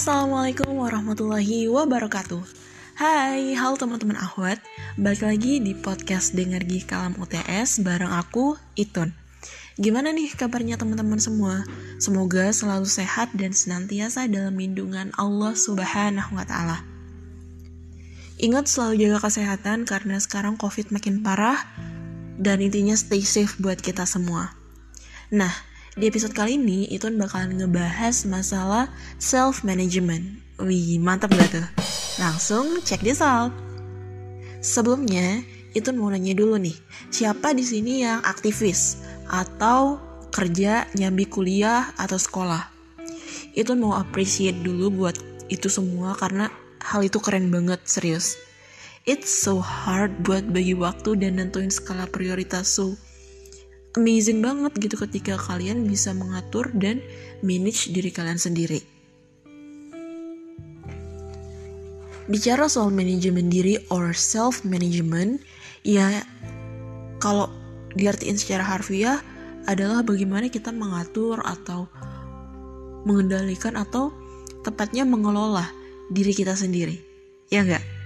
Assalamualaikum warahmatullahi wabarakatuh Hai, halo teman-teman Ahwat Balik lagi di podcast Dengar Gi Kalam UTS bareng aku, Itun Gimana nih kabarnya teman-teman semua? Semoga selalu sehat dan senantiasa dalam lindungan Allah Subhanahu wa Ta'ala. Ingat selalu jaga kesehatan karena sekarang COVID makin parah dan intinya stay safe buat kita semua. Nah, di episode kali ini, Itun bakalan ngebahas masalah self-management. Wih, mantap gak tuh? Langsung check this out. Sebelumnya, Itun mau nanya dulu nih, siapa di sini yang aktivis atau kerja, nyambi kuliah, atau sekolah? Itun mau appreciate dulu buat itu semua karena hal itu keren banget, serius. It's so hard buat bagi waktu dan nentuin skala prioritas so amazing banget gitu ketika kalian bisa mengatur dan manage diri kalian sendiri. Bicara soal manajemen diri or self management, ya kalau diartiin secara harfiah adalah bagaimana kita mengatur atau mengendalikan atau tepatnya mengelola diri kita sendiri. Ya enggak?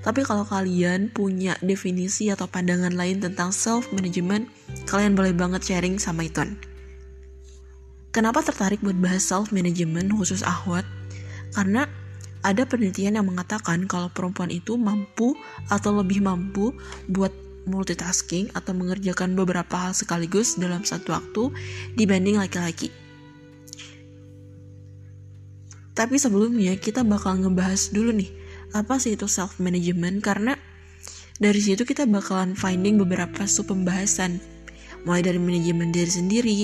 Tapi kalau kalian punya definisi atau pandangan lain tentang self management, kalian boleh banget sharing sama Iton. Kenapa tertarik buat bahas self management khusus ahwat? Karena ada penelitian yang mengatakan kalau perempuan itu mampu atau lebih mampu buat multitasking atau mengerjakan beberapa hal sekaligus dalam satu waktu dibanding laki-laki. Tapi sebelumnya kita bakal ngebahas dulu nih apa sih itu self management karena dari situ kita bakalan finding beberapa sub pembahasan mulai dari manajemen diri sendiri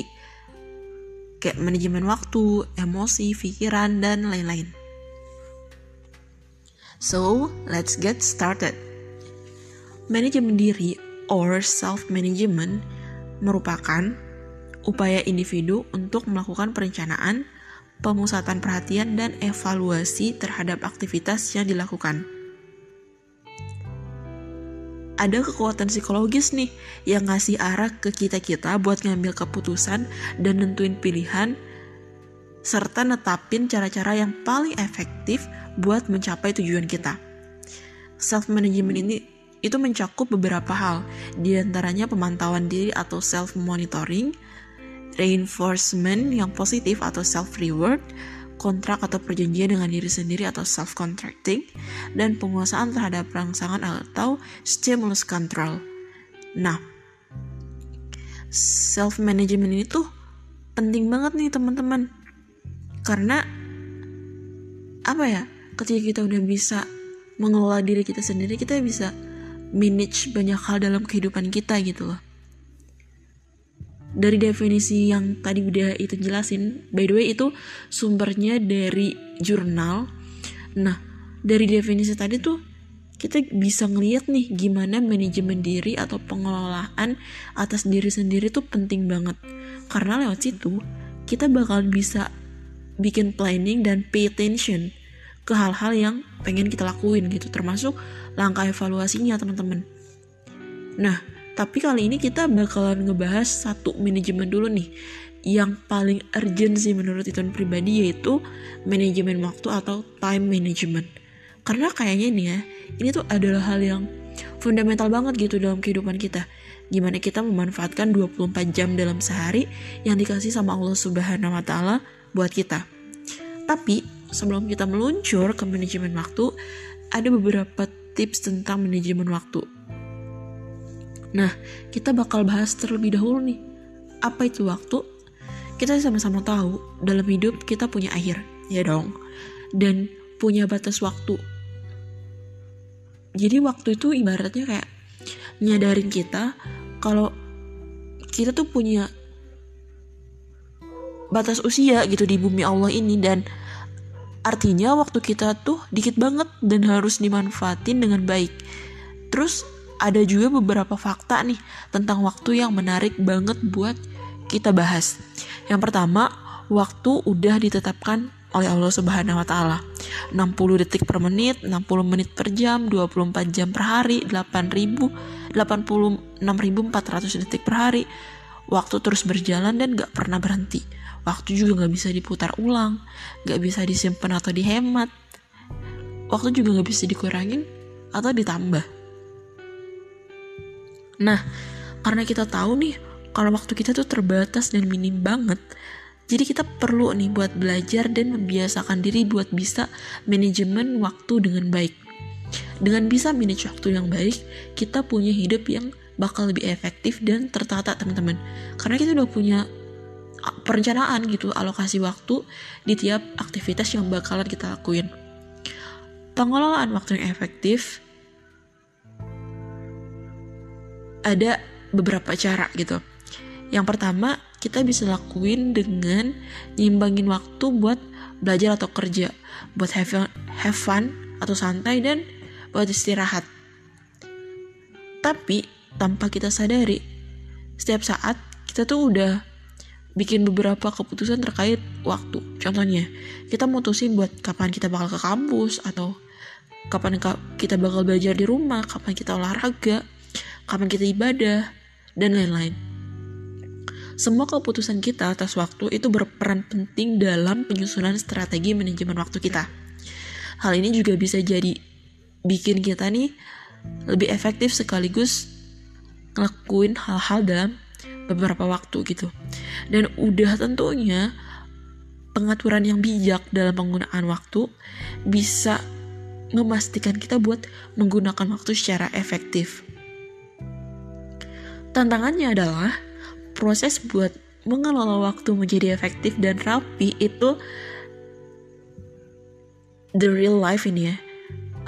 kayak manajemen waktu, emosi, pikiran dan lain-lain. So, let's get started. Manajemen diri or self management merupakan upaya individu untuk melakukan perencanaan, pemusatan perhatian, dan evaluasi terhadap aktivitas yang dilakukan. Ada kekuatan psikologis nih yang ngasih arah ke kita-kita buat ngambil keputusan dan nentuin pilihan serta netapin cara-cara yang paling efektif buat mencapai tujuan kita. Self management ini itu mencakup beberapa hal, di antaranya pemantauan diri atau self monitoring, reinforcement yang positif atau self reward, kontrak atau perjanjian dengan diri sendiri atau self contracting, dan penguasaan terhadap rangsangan atau stimulus control. Nah, self management ini tuh penting banget nih teman-teman. Karena apa ya? Ketika kita udah bisa mengelola diri kita sendiri, kita bisa manage banyak hal dalam kehidupan kita gitu loh dari definisi yang tadi udah itu jelasin by the way itu sumbernya dari jurnal. Nah dari definisi tadi tuh kita bisa ngeliat nih gimana manajemen diri atau pengelolaan atas diri sendiri tuh penting banget. Karena lewat situ kita bakal bisa bikin planning dan pay attention ke hal-hal yang pengen kita lakuin gitu termasuk langkah evaluasinya teman-teman. Nah tapi kali ini kita bakalan ngebahas satu manajemen dulu nih yang paling urgent sih menurut Iton pribadi yaitu manajemen waktu atau time management. Karena kayaknya nih ya, ini tuh adalah hal yang fundamental banget gitu dalam kehidupan kita. Gimana kita memanfaatkan 24 jam dalam sehari yang dikasih sama Allah Subhanahu wa taala buat kita. Tapi sebelum kita meluncur ke manajemen waktu, ada beberapa tips tentang manajemen waktu Nah, kita bakal bahas terlebih dahulu nih, apa itu waktu? Kita sama-sama tahu, dalam hidup kita punya akhir, ya dong. Dan punya batas waktu. Jadi waktu itu ibaratnya kayak nyadarin kita kalau kita tuh punya batas usia gitu di bumi Allah ini dan artinya waktu kita tuh dikit banget dan harus dimanfaatin dengan baik. Terus ada juga beberapa fakta nih tentang waktu yang menarik banget buat kita bahas. Yang pertama, waktu udah ditetapkan oleh Allah Subhanahu wa taala. 60 detik per menit, 60 menit per jam, 24 jam per hari, 8000 86.400 detik per hari. Waktu terus berjalan dan gak pernah berhenti. waktu juga nggak bisa diputar ulang nggak bisa disimpan atau dihemat waktu juga nggak bisa dikurangin atau ditambah nah karena kita tahu nih kalau waktu kita tuh terbatas dan minim banget jadi kita perlu nih buat belajar dan membiasakan diri buat bisa manajemen waktu dengan baik. Dengan bisa manage waktu yang baik, kita punya hidup yang bakal lebih efektif dan tertata teman-teman. Karena kita udah punya perencanaan gitu alokasi waktu di tiap aktivitas yang bakalan kita lakuin. Pengelolaan waktu yang efektif ada beberapa cara gitu. Yang pertama, kita bisa lakuin dengan nyimbangin waktu buat belajar atau kerja, buat have, fun atau santai dan buat istirahat. Tapi tanpa kita sadari, setiap saat kita tuh udah bikin beberapa keputusan terkait waktu. Contohnya, kita mutusin buat kapan kita bakal ke kampus atau kapan kita bakal belajar di rumah, kapan kita olahraga, kapan kita ibadah, dan lain-lain. Semua keputusan kita atas waktu itu berperan penting dalam penyusunan strategi manajemen waktu kita. Hal ini juga bisa jadi bikin kita nih lebih efektif sekaligus ngelakuin hal-hal dalam beberapa waktu gitu. Dan udah tentunya pengaturan yang bijak dalam penggunaan waktu bisa memastikan kita buat menggunakan waktu secara efektif. Tantangannya adalah proses buat mengelola waktu menjadi efektif dan rapi itu the real life ini ya.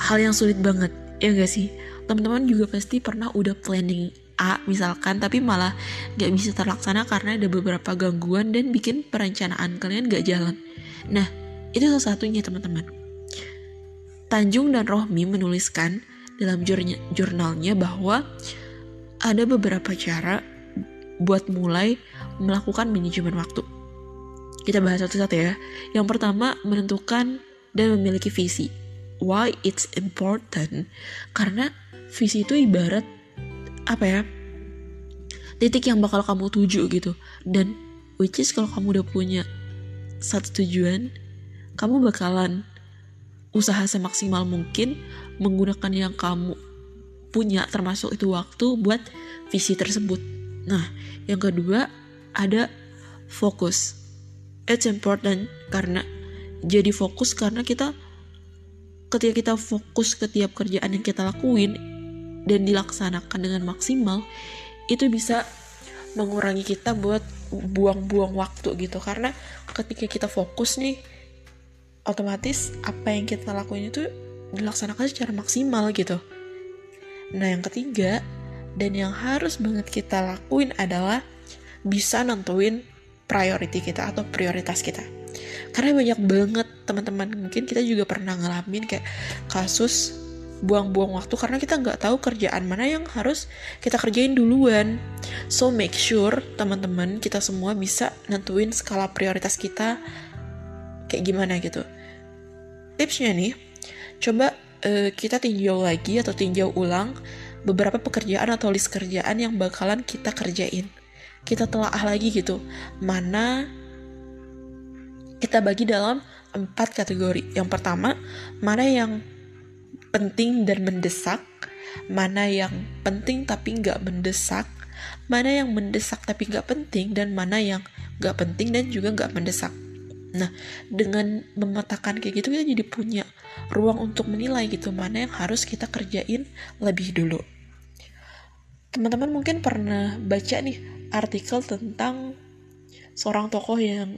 Hal yang sulit banget ya gak sih? Teman-teman juga pasti pernah udah planning A misalkan tapi malah gak bisa terlaksana karena ada beberapa gangguan dan bikin perencanaan kalian gak jalan. Nah itu salah satunya teman-teman. Tanjung dan Rohmi menuliskan dalam jurnalnya bahwa ada beberapa cara buat mulai melakukan manajemen waktu. Kita bahas satu-satu ya. Yang pertama, menentukan dan memiliki visi. Why it's important? Karena visi itu ibarat apa ya? Titik yang bakal kamu tuju gitu. Dan which is kalau kamu udah punya satu tujuan, kamu bakalan usaha semaksimal mungkin menggunakan yang kamu punya termasuk itu waktu buat visi tersebut Nah, yang kedua ada fokus. It's important karena jadi fokus karena kita ketika kita fokus ke tiap kerjaan yang kita lakuin dan dilaksanakan dengan maksimal itu bisa mengurangi kita buat buang-buang waktu gitu karena ketika kita fokus nih otomatis apa yang kita lakuin itu dilaksanakan secara maksimal gitu. Nah, yang ketiga, dan yang harus banget kita lakuin adalah bisa nentuin priority kita atau prioritas kita. Karena banyak banget teman-teman mungkin kita juga pernah ngalamin kayak kasus buang-buang waktu karena kita nggak tahu kerjaan mana yang harus kita kerjain duluan. So make sure teman-teman kita semua bisa nentuin skala prioritas kita kayak gimana gitu. Tipsnya nih coba uh, kita tinjau lagi atau tinjau ulang beberapa pekerjaan atau list kerjaan yang bakalan kita kerjain. Kita telaah lagi gitu, mana kita bagi dalam empat kategori. Yang pertama, mana yang penting dan mendesak, mana yang penting tapi nggak mendesak, mana yang mendesak tapi nggak penting, dan mana yang nggak penting dan juga nggak mendesak. Nah, dengan memetakan kayak gitu kita jadi punya ruang untuk menilai gitu mana yang harus kita kerjain lebih dulu. Teman-teman mungkin pernah baca nih artikel tentang seorang tokoh yang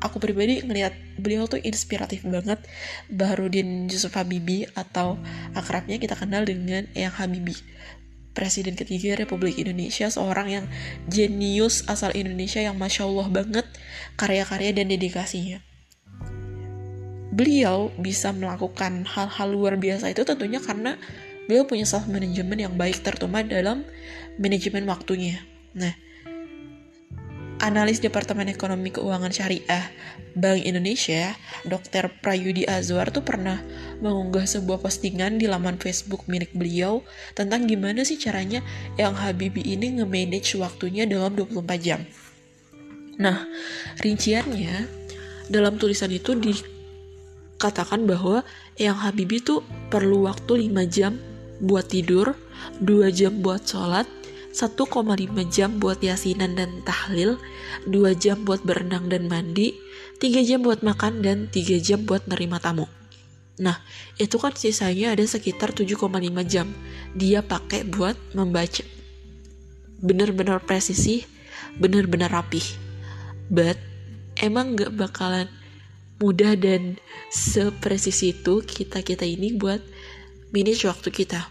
aku pribadi ngelihat beliau tuh inspiratif banget Baharudin Yusuf Habibie atau akrabnya kita kenal dengan Eyang Habibie Presiden ketiga Republik Indonesia, seorang yang jenius asal Indonesia yang masya Allah banget karya-karya dan dedikasinya. Beliau bisa melakukan hal-hal luar biasa itu tentunya karena beliau punya self management yang baik terutama dalam manajemen waktunya. Nah, analis Departemen Ekonomi Keuangan Syariah Bank Indonesia, Dr. Prayudi Azwar tuh pernah mengunggah sebuah postingan di laman Facebook milik beliau tentang gimana sih caranya yang Habibie ini nge-manage waktunya dalam 24 jam. Nah, rinciannya dalam tulisan itu dikatakan bahwa yang Habibi tuh perlu waktu 5 jam buat tidur, 2 jam buat sholat, 1,5 jam buat yasinan dan tahlil, 2 jam buat berenang dan mandi, 3 jam buat makan, dan 3 jam buat nerima tamu. Nah, itu kan sisanya ada sekitar 7,5 jam dia pakai buat membaca. Bener-bener presisi, bener-bener rapih. But, emang gak bakalan mudah dan sepresisi itu kita-kita ini buat manage waktu kita.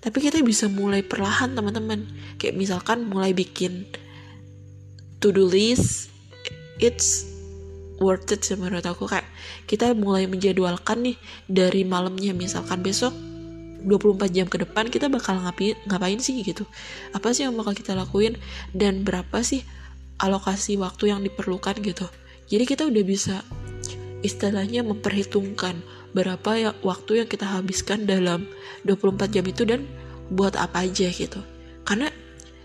Tapi kita bisa mulai perlahan teman-teman. Kayak misalkan mulai bikin to-do list, it's worth it sih menurut aku kayak kita mulai menjadwalkan nih dari malamnya misalkan besok 24 jam ke depan kita bakal ngapain ngapain sih gitu apa sih yang bakal kita lakuin dan berapa sih alokasi waktu yang diperlukan gitu jadi kita udah bisa istilahnya memperhitungkan berapa ya waktu yang kita habiskan dalam 24 jam itu dan buat apa aja gitu. Karena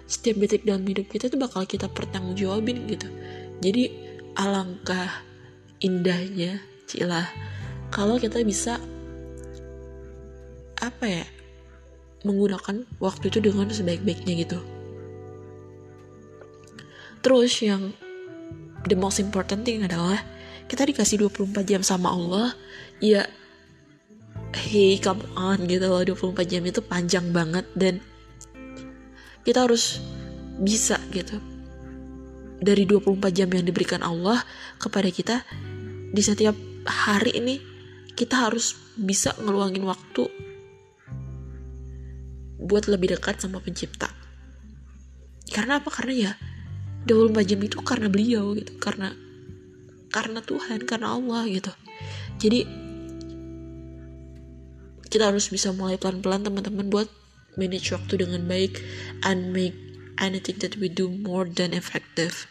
setiap detik dalam hidup kita itu bakal kita pertanggungjawabin gitu. Jadi alangkah indahnya cilah kalau kita bisa apa ya menggunakan waktu itu dengan sebaik-baiknya gitu. Terus yang the most important thing adalah kita dikasih 24 jam sama Allah ya hey come on gitu loh. 24 jam itu panjang banget dan kita harus bisa gitu. Dari 24 jam yang diberikan Allah kepada kita di setiap hari ini kita harus bisa ngeluangin waktu buat lebih dekat sama pencipta. Karena apa? Karena ya 24 jam itu karena beliau gitu. Karena karena Tuhan karena Allah gitu jadi kita harus bisa mulai pelan-pelan teman-teman buat manage waktu dengan baik and make anything that we do more than effective.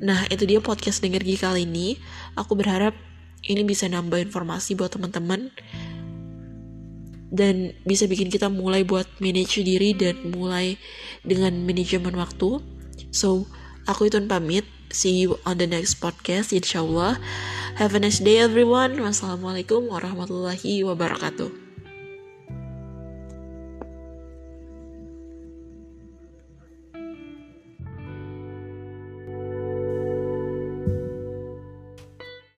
Nah, itu dia podcast Dengar kali ini. Aku berharap ini bisa nambah informasi buat teman-teman dan bisa bikin kita mulai buat manage diri dan mulai dengan manajemen waktu. So, aku itu pamit. See you on the next podcast, insya Allah. Have a nice day everyone. Wassalamualaikum warahmatullahi wabarakatuh.